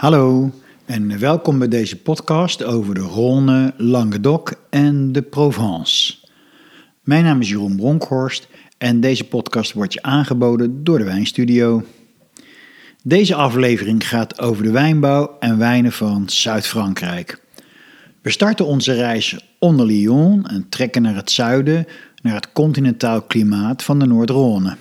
Hallo en welkom bij deze podcast over de Rhône, Languedoc en de Provence. Mijn naam is Jeroen Bronkhorst en deze podcast wordt je aangeboden door de Wijnstudio. Deze aflevering gaat over de wijnbouw en wijnen van Zuid-Frankrijk. We starten onze reis onder Lyon en trekken naar het zuiden, naar het continentaal klimaat van de Noord-Rhône.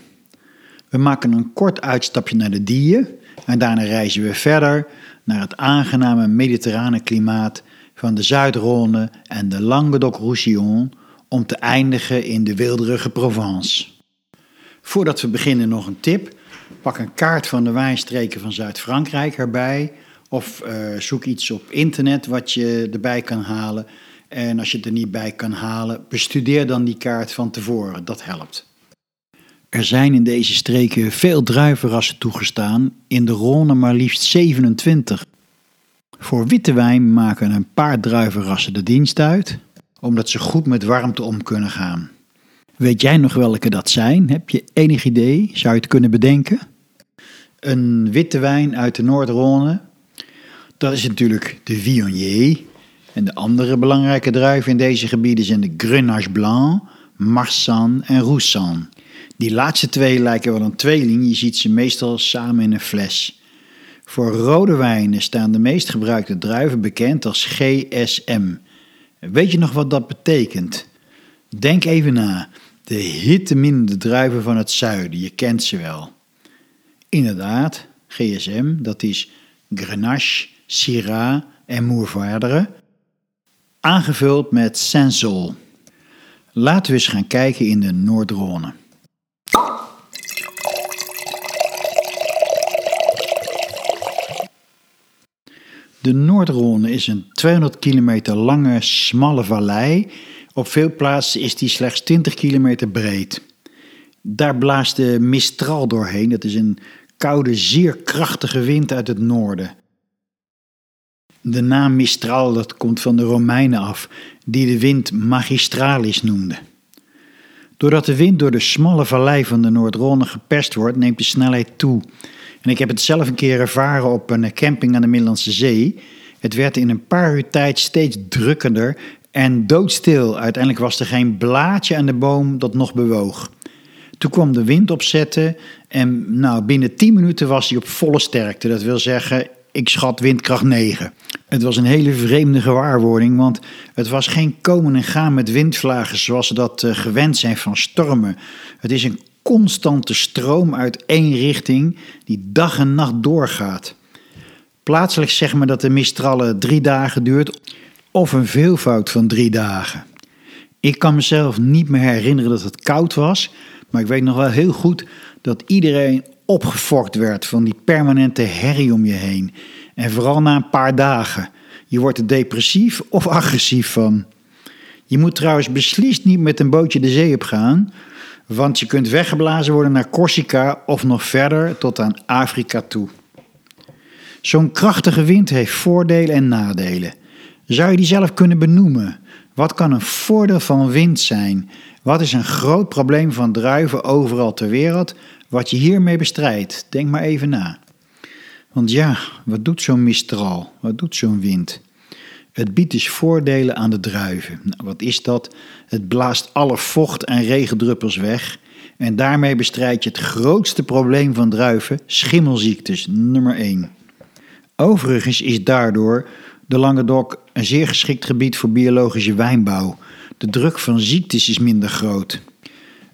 We maken een kort uitstapje naar de Dieën en daarna reizen we verder naar het aangename mediterrane klimaat van de Zuid-Rhône en de Languedoc-Roussillon om te eindigen in de wilderige Provence. Voordat we beginnen nog een tip. Pak een kaart van de wijnstreken van Zuid-Frankrijk erbij of uh, zoek iets op internet wat je erbij kan halen. En als je het er niet bij kan halen, bestudeer dan die kaart van tevoren. Dat helpt. Er zijn in deze streken veel druivenrassen toegestaan, in de Rhône maar liefst 27. Voor witte wijn maken een paar druivenrassen de dienst uit, omdat ze goed met warmte om kunnen gaan. Weet jij nog welke dat zijn? Heb je enig idee? Zou je het kunnen bedenken? Een witte wijn uit de Noord-Rhône, dat is natuurlijk de Viognier. En de andere belangrijke druiven in deze gebieden zijn de Grenache Blanc, Marsanne en Roussanne. Die laatste twee lijken wel een tweeling, je ziet ze meestal samen in een fles. Voor rode wijnen staan de meest gebruikte druiven bekend als GSM. Weet je nog wat dat betekent? Denk even na. De hitteminnende druiven van het zuiden, je kent ze wel. Inderdaad, GSM, dat is Grenache, Syrah en Mourvèdre, aangevuld met Saint-Sol. Laten we eens gaan kijken in de Noord-Rhône. De Noordrhône is een 200 kilometer lange, smalle vallei. Op veel plaatsen is die slechts 20 kilometer breed. Daar blaast de Mistral doorheen. Dat is een koude, zeer krachtige wind uit het noorden. De naam Mistral dat komt van de Romeinen af, die de wind magistralis noemden. Doordat de wind door de smalle vallei van de Noordrhône geperst wordt, neemt de snelheid toe. En ik heb het zelf een keer ervaren op een camping aan de Middellandse Zee. Het werd in een paar uur tijd steeds drukkender en doodstil. Uiteindelijk was er geen blaadje aan de boom dat nog bewoog. Toen kwam de wind opzetten en nou, binnen 10 minuten was hij op volle sterkte. Dat wil zeggen, ik schat windkracht 9. Het was een hele vreemde gewaarwording, want het was geen komen en gaan met windvlagen zoals we dat eh, gewend zijn van stormen. Het is een constante stroom uit één richting die dag en nacht doorgaat. Plaatselijk zeg maar dat de Mistrallen drie dagen duurt of een veelvoud van drie dagen. Ik kan mezelf niet meer herinneren dat het koud was, maar ik weet nog wel heel goed dat iedereen opgefokt werd van die permanente herrie om je heen. En vooral na een paar dagen. Je wordt er depressief of agressief van. Je moet trouwens beslist niet met een bootje de zee op gaan, want je kunt weggeblazen worden naar Corsica of nog verder tot aan Afrika toe. Zo'n krachtige wind heeft voordelen en nadelen. Zou je die zelf kunnen benoemen? Wat kan een voordeel van wind zijn? Wat is een groot probleem van druiven overal ter wereld wat je hiermee bestrijdt? Denk maar even na. Want ja, wat doet zo'n mistral? Wat doet zo'n wind? Het biedt dus voordelen aan de druiven. Nou, wat is dat? Het blaast alle vocht en regendruppels weg. En daarmee bestrijd je het grootste probleem van druiven, schimmelziektes, nummer 1. Overigens is daardoor de Languedoc een zeer geschikt gebied voor biologische wijnbouw. De druk van ziektes is minder groot.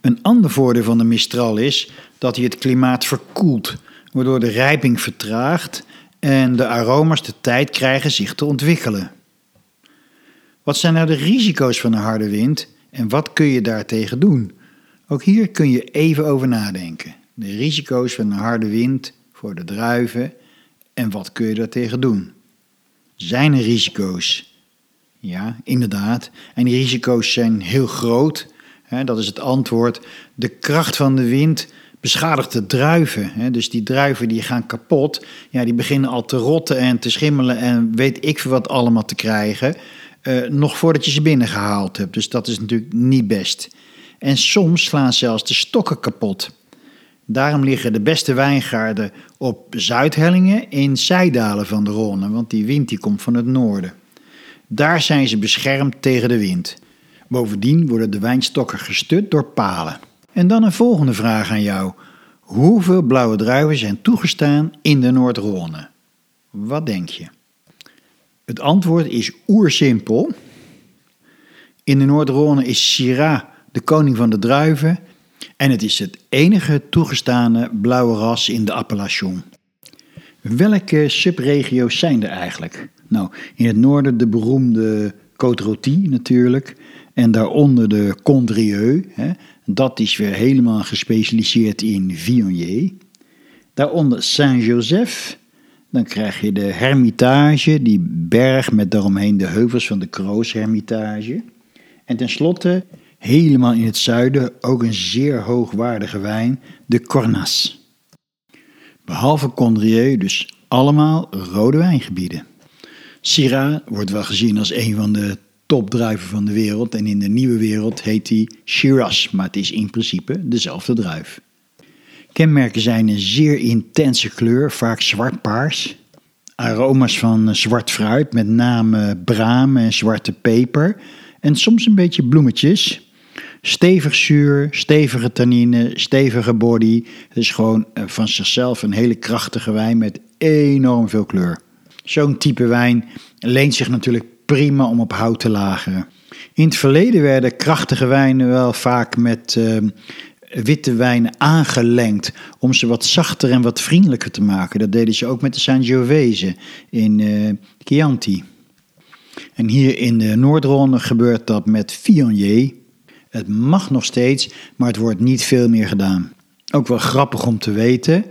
Een ander voordeel van de Mistral is dat hij het klimaat verkoelt, waardoor de rijping vertraagt en de aroma's de tijd krijgen zich te ontwikkelen. Wat zijn nou de risico's van een harde wind en wat kun je daartegen doen? Ook hier kun je even over nadenken. De risico's van een harde wind voor de druiven en wat kun je daartegen doen? Zijn er risico's? Ja, inderdaad. En die risico's zijn heel groot. dat is het antwoord. De kracht van de wind beschadigt de druiven. Dus die druiven die gaan kapot. Ja, die beginnen al te rotten en te schimmelen en weet ik veel wat allemaal te krijgen. Uh, nog voordat je ze binnengehaald hebt. Dus dat is natuurlijk niet best. En soms slaan zelfs de stokken kapot. Daarom liggen de beste wijngaarden op zuidhellingen in zijdalen van de Rhône, want die wind die komt van het noorden. Daar zijn ze beschermd tegen de wind. Bovendien worden de wijnstokken gestut door palen. En dan een volgende vraag aan jou. Hoeveel blauwe druiven zijn toegestaan in de Noord-Rhône? Wat denk je? Het antwoord is oersimpel. In de Noord-Rhône is Syrah de koning van de druiven en het is het enige toegestane blauwe ras in de Appellation. Welke subregio's zijn er eigenlijk? Nou, in het noorden de beroemde Côte-Rôtie natuurlijk. En daaronder de Condrieu. Dat is weer helemaal gespecialiseerd in Viognier. Daaronder Saint-Joseph. Dan krijg je de Hermitage, die berg met daaromheen de heuvels van de Kroos Hermitage. En tenslotte, helemaal in het zuiden, ook een zeer hoogwaardige wijn, de Cornas. Behalve Condrieu dus allemaal rode wijngebieden. Syrah wordt wel gezien als een van de topdruiven van de wereld en in de nieuwe wereld heet hij Shiraz, maar het is in principe dezelfde druif. Kenmerken zijn een zeer intense kleur, vaak zwart-paars. Aroma's van zwart fruit, met name braam en zwarte peper. En soms een beetje bloemetjes. Stevig zuur, stevige tannine, stevige body. Het is gewoon eh, van zichzelf een hele krachtige wijn met enorm veel kleur. Zo'n type wijn leent zich natuurlijk prima om op hout te lageren. In het verleden werden krachtige wijnen wel vaak met uh, witte wijnen aangelengd om ze wat zachter en wat vriendelijker te maken. Dat deden ze ook met de Sangiovese in uh, Chianti. En hier in de Noordronde gebeurt dat met Viognier. Het mag nog steeds, maar het wordt niet veel meer gedaan. Ook wel grappig om te weten.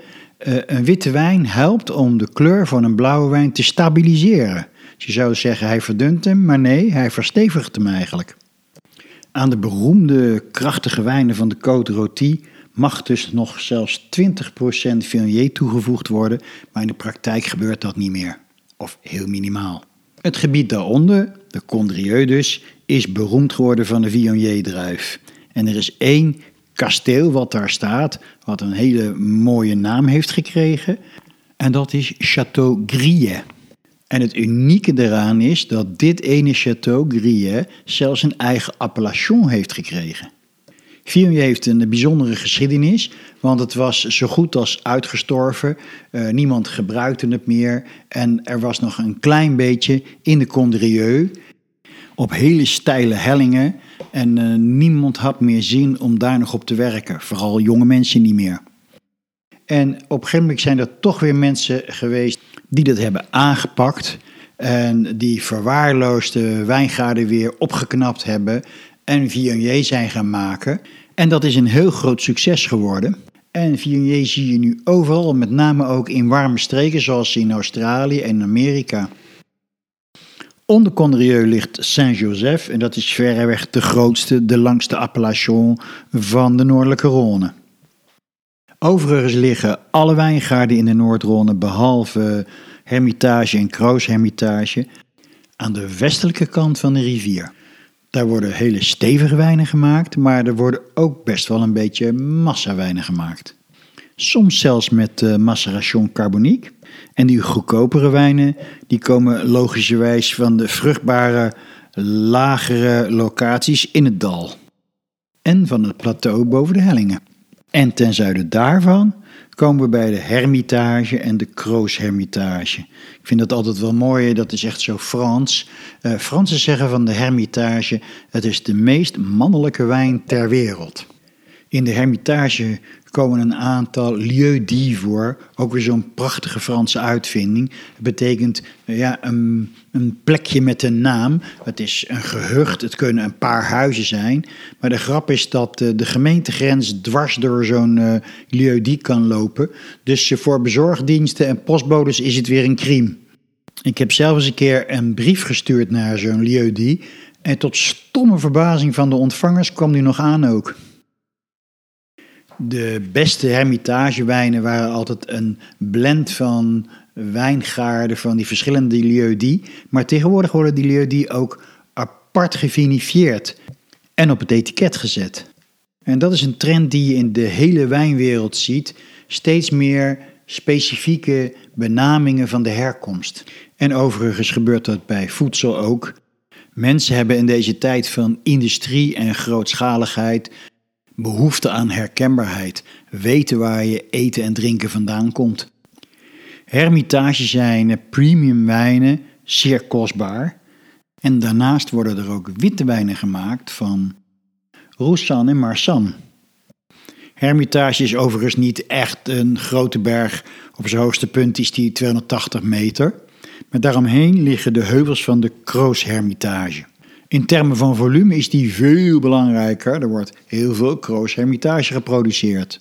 Uh, een witte wijn helpt om de kleur van een blauwe wijn te stabiliseren. Je zou zeggen hij verdunt hem, maar nee, hij verstevigt hem eigenlijk. Aan de beroemde krachtige wijnen van de Côte Rôtie mag dus nog zelfs 20% Viognier toegevoegd worden, maar in de praktijk gebeurt dat niet meer. Of heel minimaal. Het gebied daaronder, de Condrieu dus, is beroemd geworden van de Viognier-druif. En er is één kasteel wat daar staat, wat een hele mooie naam heeft gekregen. En dat is Château Grille. En het unieke daaraan is dat dit ene Château Grille zelfs een eigen appellation heeft gekregen. Viognier heeft een bijzondere geschiedenis, want het was zo goed als uitgestorven. Uh, niemand gebruikte het meer en er was nog een klein beetje in de Condrieu op hele steile hellingen en uh, niemand had meer zin om daar nog op te werken, vooral jonge mensen niet meer. En op een gegeven moment zijn er toch weer mensen geweest die dat hebben aangepakt en die verwaarloosde wijngaarden weer opgeknapt hebben en Viognier zijn gaan maken. En dat is een heel groot succes geworden. En Viognier zie je nu overal, met name ook in warme streken zoals in Australië en Amerika. Onder Condrieu ligt Saint-Joseph en dat is verreweg de grootste, de langste appellation van de Noordelijke Rhône. Overigens liggen alle wijngaarden in de Noord-Rhône behalve Hermitage en Kroos Hermitage aan de westelijke kant van de rivier. Daar worden hele stevige wijnen gemaakt, maar er worden ook best wel een beetje massawijnen gemaakt. Soms zelfs met uh, maceration carbonique. En die goedkopere wijnen die komen logischerwijs van de vruchtbare lagere locaties in het dal. En van het plateau boven de hellingen. En ten zuiden daarvan komen we bij de Hermitage en de Kroos Hermitage. Ik vind dat altijd wel mooi, dat is echt zo Frans. Uh, Fransen zeggen van de Hermitage, het is de meest mannelijke wijn ter wereld. In de Hermitage komen een aantal lieux-dits voor. Ook weer zo'n prachtige Franse uitvinding. Het betekent ja, een, een, plekje met een naam. Het is een gehucht, het kunnen een paar huizen zijn. Maar de grap is dat uh, de gemeentegrens dwars door zo'n uh, lieu-dit kan lopen. Dus voor bezorgdiensten en postbodes is het weer een crime. Ik heb zelf eens een keer een brief gestuurd naar zo'n lieu-dit. En tot stomme verbazing van de ontvangers kwam die nog aan ook. De beste hermitagewijnen waren altijd een blend van wijngaarden van die verschillende lieux Maar tegenwoordig worden die lieux ook apart gevinifieerd en op het etiket gezet. En dat is een trend die je in de hele wijnwereld ziet. Steeds meer specifieke benamingen van de herkomst. En overigens gebeurt dat bij voedsel ook. Mensen hebben in deze tijd van industrie en grootschaligheid behoefte aan herkenbaarheid, weten waar je eten en drinken vandaan komt. Hermitage zijn premium wijnen, zeer kostbaar. En daarnaast worden er ook witte wijnen gemaakt van Roussan en Marsan. Hermitage is overigens niet echt een grote berg. Op zijn hoogste punt is die 280 meter. Maar daaromheen liggen de heuvels van de Kroos Hermitage. In termen van volume is die veel belangrijker. Er wordt heel veel Kroos Hermitage geproduceerd.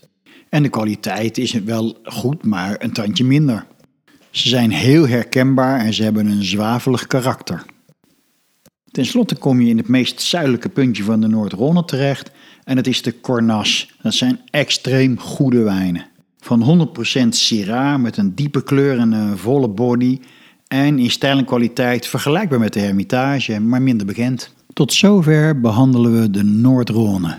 En de kwaliteit is wel goed, maar een tandje minder. Ze zijn heel herkenbaar en ze hebben een zwavelig karakter. Ten slotte kom je in het meest zuidelijke puntje van de Noord-Rhône terecht en dat is de Cornas. Dat zijn extreem goede wijnen. Van 100% Syrah met een diepe kleur en een volle body en in stijl en kwaliteit vergelijkbaar met de Hermitage, maar minder bekend. Tot zover behandelen we de Noord-Rhône.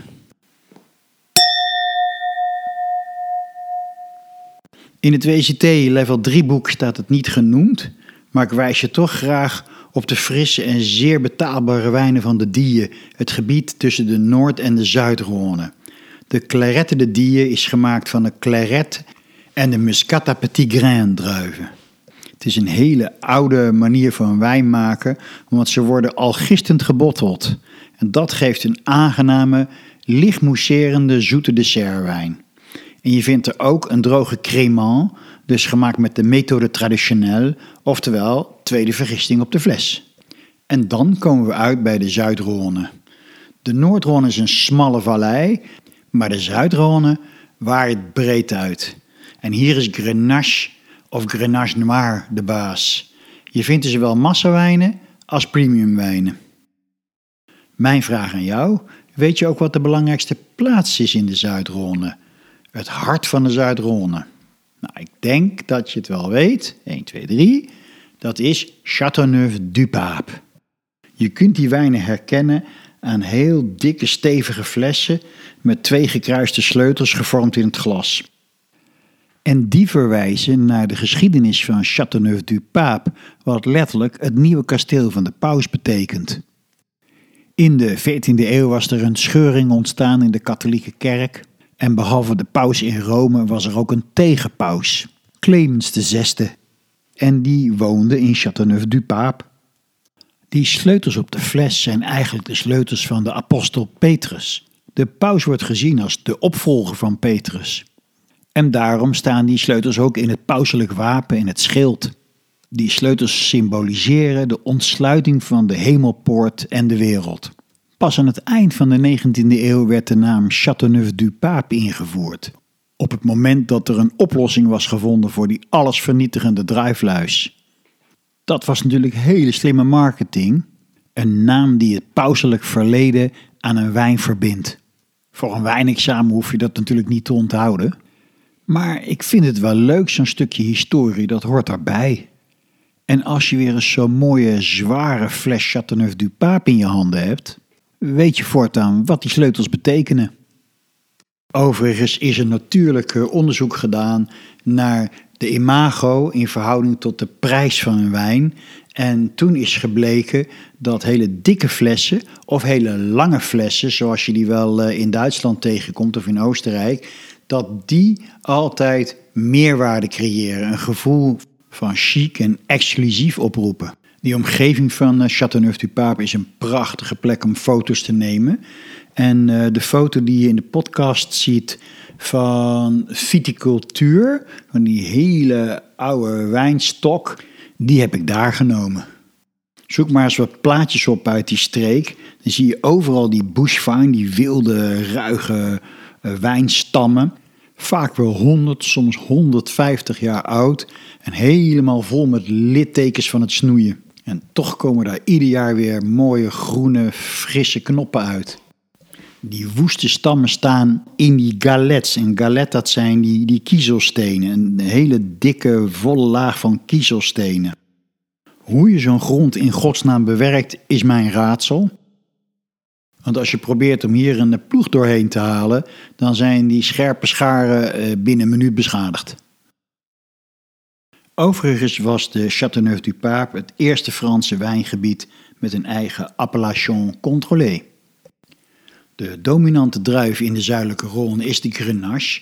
In het WCT level 3 boek staat het niet genoemd, maar ik wijs je toch graag op de frisse en zeer betaalbare wijnen van de Die, het gebied tussen de Noord- en de Zuid-Rhône. De Clarette de Die is gemaakt van de Claret en de Muscata Petit Grain druiven. Het is een hele oude manier van wijn maken, want ze worden al gistend gebotteld. En dat geeft een aangename, licht mousserende zoete dessertwijn. En je vindt er ook een droge crémant, dus gemaakt met de methode traditionnelle, oftewel tweede vergisting op de fles. En dan komen we uit bij de Zuid-Rhône. De Noord-Rhône is een smalle vallei, maar de Zuid-Rhône waait breed uit. En hier is Grenache of Grenache Noir de baas. Je vindt er zowel massawijnen als premiumwijnen. Mijn vraag aan jou, weet je ook wat de belangrijkste plaats is in de Zuid-Rhône? Het hart van de Zuid-Rhône. Nou, ik denk dat je het wel weet. 1, 2, 3. Dat is Châteauneuf-du-Pape. Je kunt die wijnen herkennen aan heel dikke, stevige flessen met twee gekruiste sleutels gevormd in het glas. En die verwijzen naar de geschiedenis van Châteauneuf-du-Pape, wat letterlijk het nieuwe kasteel van de paus betekent. In de 14e eeuw was er een scheuring ontstaan in de katholieke kerk. En behalve de paus in Rome was er ook een tegenpaus, Clemens VI. En die woonde in Châteauneuf-du-Pape. Die sleutels op de fles zijn eigenlijk de sleutels van de apostel Petrus. De paus wordt gezien als de opvolger van Petrus. En daarom staan die sleutels ook in het pauselijk wapen in het schild. Die sleutels symboliseren de ontsluiting van de hemelpoort en de wereld. Pas aan het eind van de 19e eeuw werd de naam Châteauneuf-du-Pape ingevoerd. Op het moment dat er een oplossing was gevonden voor die allesvernietigende druifluis. Dat was natuurlijk hele slimme marketing. Een naam die het pauselijk verleden aan een wijn verbindt. Voor een wijnexamen hoef je dat natuurlijk niet te onthouden. Maar ik vind het wel leuk, zo'n stukje historie, dat hoort daarbij. En als je weer eens zo'n mooie, zware fles Châteauneuf-du-Pape in je handen hebt, weet je voortaan wat die sleutels betekenen. Overigens is er natuurlijk eh, onderzoek gedaan naar de imago in verhouding tot de prijs van een wijn. En toen is gebleken dat hele dikke flessen of hele lange flessen, zoals je die wel eh, in Duitsland tegenkomt of in Oostenrijk, dat die altijd meerwaarde creëren. Een gevoel van chic en exclusief oproepen. Die omgeving van uh, Châteauneuf-du-Pape is een prachtige plek om foto's te nemen. En uh, de foto die je in de podcast ziet van viticultuur, van die hele oude wijnstok, die heb ik daar genomen. Zoek maar eens wat plaatjes op uit die streek. Dan zie je overal die bushvine, die wilde, ruige uh, wijnstammen. Vaak wel 100, soms 150 jaar oud en helemaal vol met littekens van het snoeien. En toch komen daar ieder jaar weer mooie groene, frisse knoppen uit. Die woeste stammen staan in die galets. En galet, dat zijn die, die kiezelstenen. Een hele dikke, volle laag van kiezelstenen. Hoe je zo'n grond in godsnaam bewerkt, is mijn raadsel. Want als je probeert om hier een ploeg doorheen te halen, dan zijn die scherpe scharen eh, binnen een minuut beschadigd. Overigens was de Châteauneuf-du-Pape het eerste Franse wijngebied met een eigen appellation contrôlée. De dominante druif in de zuidelijke Rhône is de Grenache.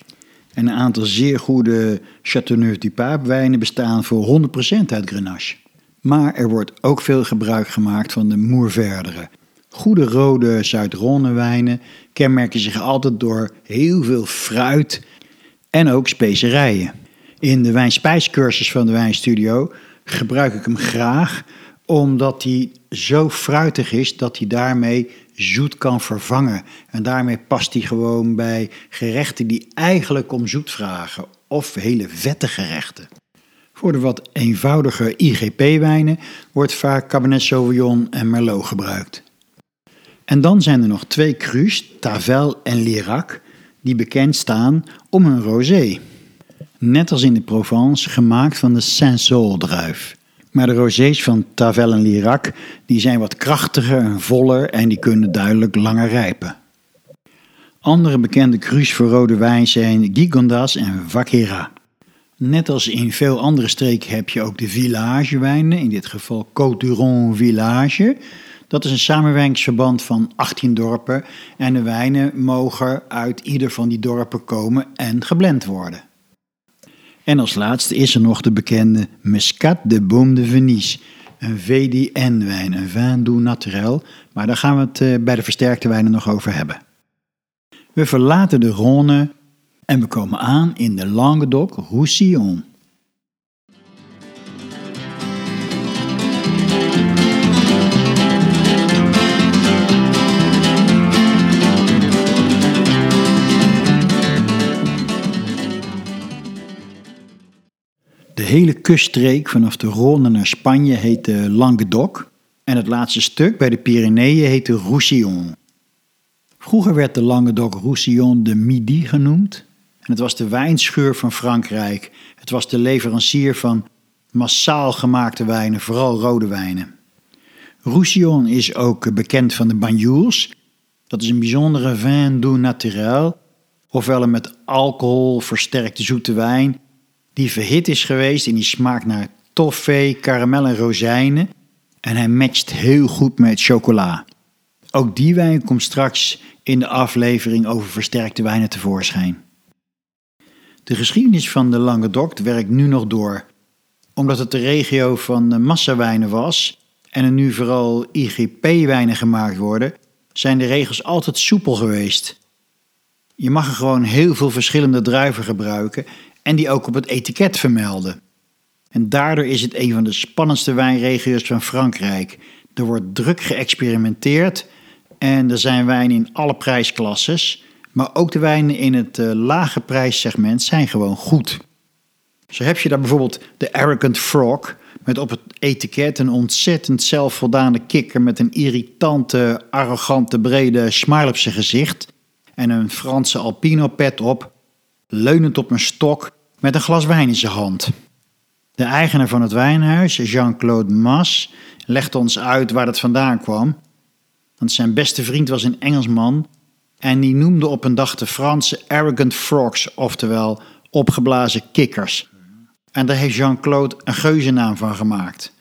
En een aantal zeer goede Châteauneuf-du-Pape wijnen bestaan voor 100% uit Grenache. Maar er wordt ook veel gebruik gemaakt van de Mourvèdre. Goede rode Zuid-Rhône wijnen kenmerken zich altijd door heel veel fruit en ook specerijen. In de wijnspijscursus van de Wijnstudio gebruik ik hem graag omdat hij zo fruitig is dat hij daarmee zoet kan vervangen. En daarmee past hij gewoon bij gerechten die eigenlijk om zoet vragen of hele vette gerechten. Voor de wat eenvoudige IGP-wijnen wordt vaak Cabernet Sauvignon en Merlot gebruikt. En dan zijn er nog twee crus, Tavel en Lirac, die bekend staan om hun rosé. Net als in de Provence gemaakt van de Saint-Saul-druif. Maar de rosés van Tavel en Lirac die zijn wat krachtiger en voller en die kunnen duidelijk langer rijpen. Andere bekende crus voor rode wijn zijn Gigondas en Vaquera. Net als in veel andere streken heb je ook de villagewijnen, in dit geval Côte d'Uron Village. Dat is een samenwerkingsverband van 18 dorpen en de wijnen mogen uit ieder van die dorpen komen en geblend worden. En als laatste is er nog de bekende Muscat de Baume de Venise, een VDN-wijn, een vin doux naturel, maar daar gaan we het eh, bij de versterkte wijnen nog over hebben. We verlaten de Rhône en we komen aan in de Languedoc-Roussillon. Hele kuststreek vanaf de Rhône naar Spanje heet de Languedoc en het laatste stuk bij de Pyreneeën heet de Roussillon. Vroeger werd de Languedoc-Roussillon de Midi genoemd en het was de wijnscheur van Frankrijk. Het was de leverancier van massaal gemaakte wijnen, vooral rode wijnen. Roussillon is ook bekend van de Banyuls. Dat is een bijzondere vin doux naturel, ofwel een met alcohol versterkte zoete wijn, die verhit is geweest en die smaakt naar toffee, karamel en rozijnen. En hij matcht heel goed met chocola. Ook die wijn komt straks in de aflevering over versterkte wijnen tevoorschijn. De geschiedenis van de Languedoc werkt nu nog door. Omdat het de regio van massawijnen was en er nu vooral IGP-wijnen gemaakt worden, zijn de regels altijd soepel geweest. Je mag er gewoon heel veel verschillende druiven gebruiken en die ook op het etiket vermelden. En daardoor is het een van de spannendste wijnregio's van Frankrijk. Er wordt druk geëxperimenteerd en er zijn wijnen in alle prijsklasses, maar ook de wijnen in het uh, lage prijssegment zijn gewoon goed. Zo heb je daar bijvoorbeeld de Arrogant Frog, met op het etiket een ontzettend zelfvoldane kikker met een irritante, arrogante, brede smile op zijn gezicht en een Franse alpino pet op, leunend op een stok met een glas wijn in zijn hand. De eigenaar van het wijnhuis, Jean-Claude Mas, legde ons uit waar het vandaan kwam. Want zijn beste vriend was een Engelsman en die noemde op een dag de Franse arrogant frogs, oftewel opgeblazen kikkers. En daar heeft Jean-Claude een geuzennaam van gemaakt.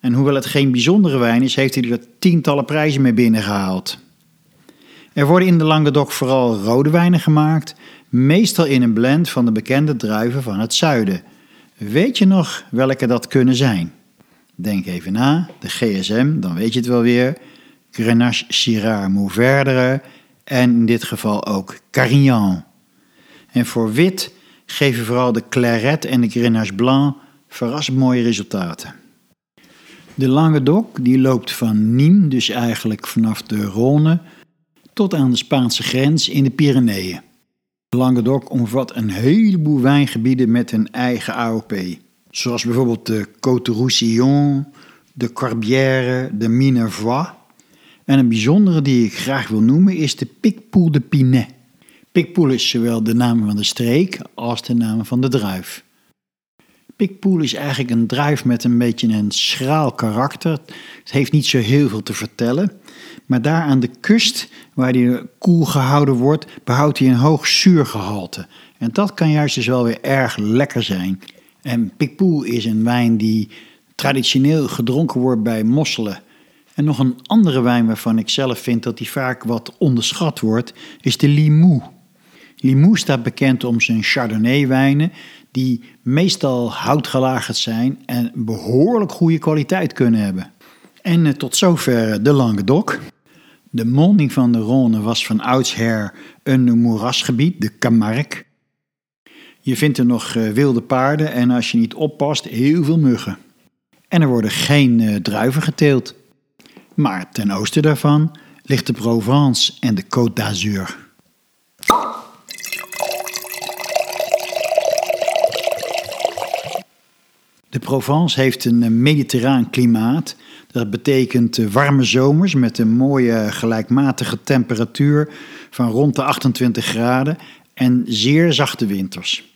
En hoewel het geen bijzondere wijn is, heeft hij er tientallen prijzen mee binnengehaald. Er worden in de Languedoc vooral rode wijnen gemaakt, meestal in een blend van de bekende druiven van het zuiden. Weet je nog welke dat kunnen zijn? Denk even na, de GSM, dan weet je het wel weer. Grenache Syrah Mourvèdre en in dit geval ook Carignan. En voor wit geven vooral de Claret en de Grenache Blanc verrassend mooie resultaten. De Languedoc die loopt van Nîmes, dus eigenlijk vanaf de Rhône, tot aan de Spaanse grens in de Pyreneeën. Languedoc omvat een heleboel wijngebieden met een eigen AOP. Zoals bijvoorbeeld de Côte Roussillon, de Corbière, de Minervois. En een bijzondere die ik graag wil noemen is de Picpoul de Pinet. Picpoul is zowel de naam van de streek als de naam van de druif. Picpoul is eigenlijk een druif met een beetje een schraal karakter. Het heeft niet zo heel veel te vertellen. Maar daar aan de kust, waar die koel gehouden wordt, behoudt hij een hoog zuurgehalte. En dat kan juist dus wel weer erg lekker zijn. En Picpoul is een wijn die traditioneel gedronken wordt bij mosselen. En nog een andere wijn waarvan ik zelf vind dat die vaak wat onderschat wordt, is de Limoux. Limoux staat bekend om zijn Chardonnay-wijnen, die meestal houtgelagerd zijn en behoorlijk goede kwaliteit kunnen hebben. En eh, tot zover de Languedoc. De monding van de Rhône was van oudsher een moerasgebied, de Camargue. Je vindt er nog eh, wilde paarden en als je niet oppast, heel veel muggen. En er worden geen druiven geteeld. Maar ten oosten daarvan ligt de Provence en de Côte d'Azur. De Provence heeft een eh, mediterraan klimaat. Dat betekent eh, warme zomers met een mooie gelijkmatige temperatuur van rond de 28 graden en zeer zachte winters.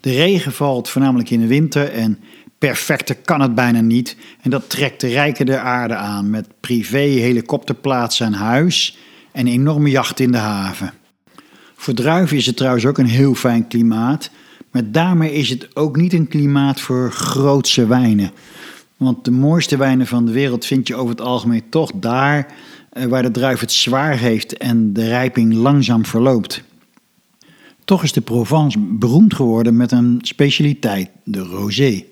De regen valt voornamelijk in de winter en perfecter kan het bijna niet. En dat trekt de rijken der aarde aan met privé helikopterplaatsen aan huis en enorme jachten in de haven. Voor druiven is het trouwens ook een heel fijn klimaat. Maar daarmee is het ook niet een klimaat voor grootse wijnen. Want de mooiste wijnen van de wereld vind je over het algemeen toch daar eh, waar de druif het zwaar heeft en de rijping langzaam verloopt. Toch is de Provence beroemd geworden met een specialiteit, de rosé.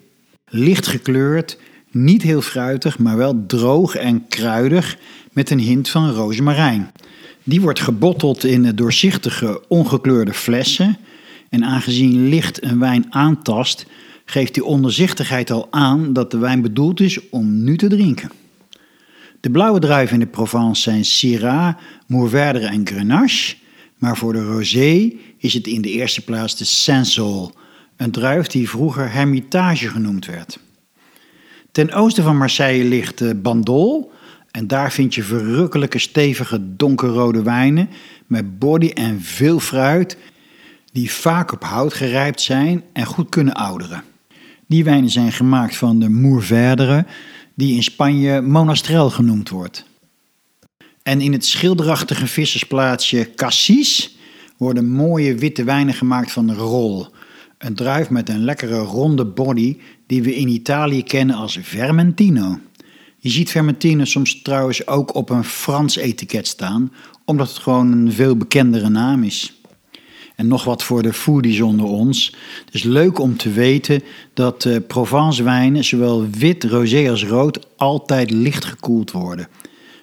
Licht gekleurd, niet heel fruitig, maar wel droog en kruidig met een hint van rozemarijn. Die wordt gebotteld in doorzichtige, ongekleurde flessen en aangezien licht een wijn aantast, geeft die onderzichtigheid al aan dat de wijn bedoeld is om nu te drinken. De blauwe druiven in de Provence zijn Syrah, Mourvèdre en Grenache, maar voor de rosé is het in de eerste plaats de Saint-Saul, een druif die vroeger Hermitage genoemd werd. Ten oosten van Marseille ligt Bandol en daar vind je verrukkelijke stevige donkerrode wijnen met body en veel fruit die vaak op hout gerijpt zijn en goed kunnen ouderen. Die wijnen zijn gemaakt van de Mourvèdre, die in Spanje Monastrel genoemd wordt. En in het schilderachtige vissersplaatsje Cassis worden mooie witte wijnen gemaakt van Rol, een druif met een lekkere ronde body die we in Italië kennen als Vermentino. Je ziet Vermentino soms trouwens ook op een Frans etiket staan, omdat het gewoon een veel bekendere naam is. En nog wat voor de foodies onder ons. Het is leuk om te weten dat uh, Provence wijnen, zowel wit, rosé als rood, altijd licht gekoeld worden.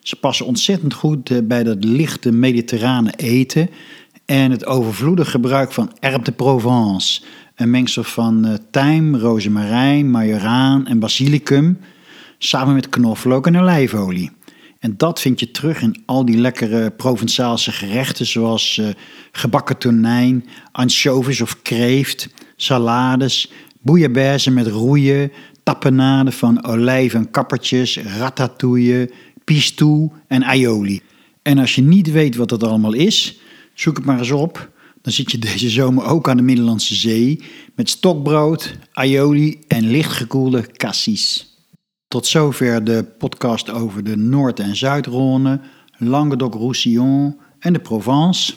Ze passen ontzettend goed uh, bij dat lichte mediterrane eten en het overvloedig gebruik van herbe de Provence. Een mengsel van uh, tijm, rozemarijn, majoraan en basilicum, samen met knoflook en olijfolie. En dat vind je terug in al die lekkere Provençaalse gerechten, zoals uh, gebakken tonijn, anchovies of kreeft, salades, bouillabaisse met roeien, tapenade van olijf en kappertjes, ratatouille, pistou en aioli. En als je niet weet wat dat allemaal is, zoek het maar eens op. Dan zit je deze zomer ook aan de Middellandse Zee met stokbrood, aioli en lichtgekoelde cassis. Tot zover de podcast over de Noord- en Zuidrhône, Languedoc-Roussillon en de Provence.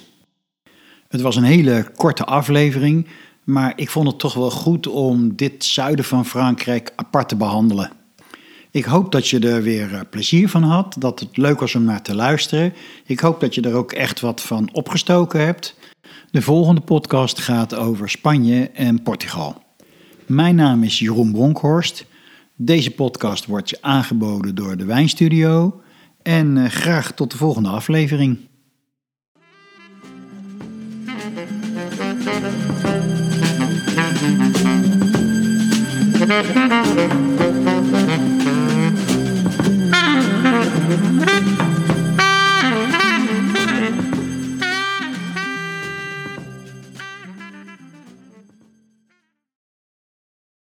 Het was een hele korte aflevering, maar ik vond het toch wel goed om dit zuiden van Frankrijk apart te behandelen. Ik hoop dat je er weer eh, plezier van had, dat het leuk was om naar te luisteren. Ik hoop dat je er ook echt wat van opgestoken hebt. De volgende podcast gaat over Spanje en Portugal. Mijn naam is Jeroen Bronkhorst. Deze podcast wordt je aangeboden door de Wijnstudio. En eh, graag tot de volgende aflevering.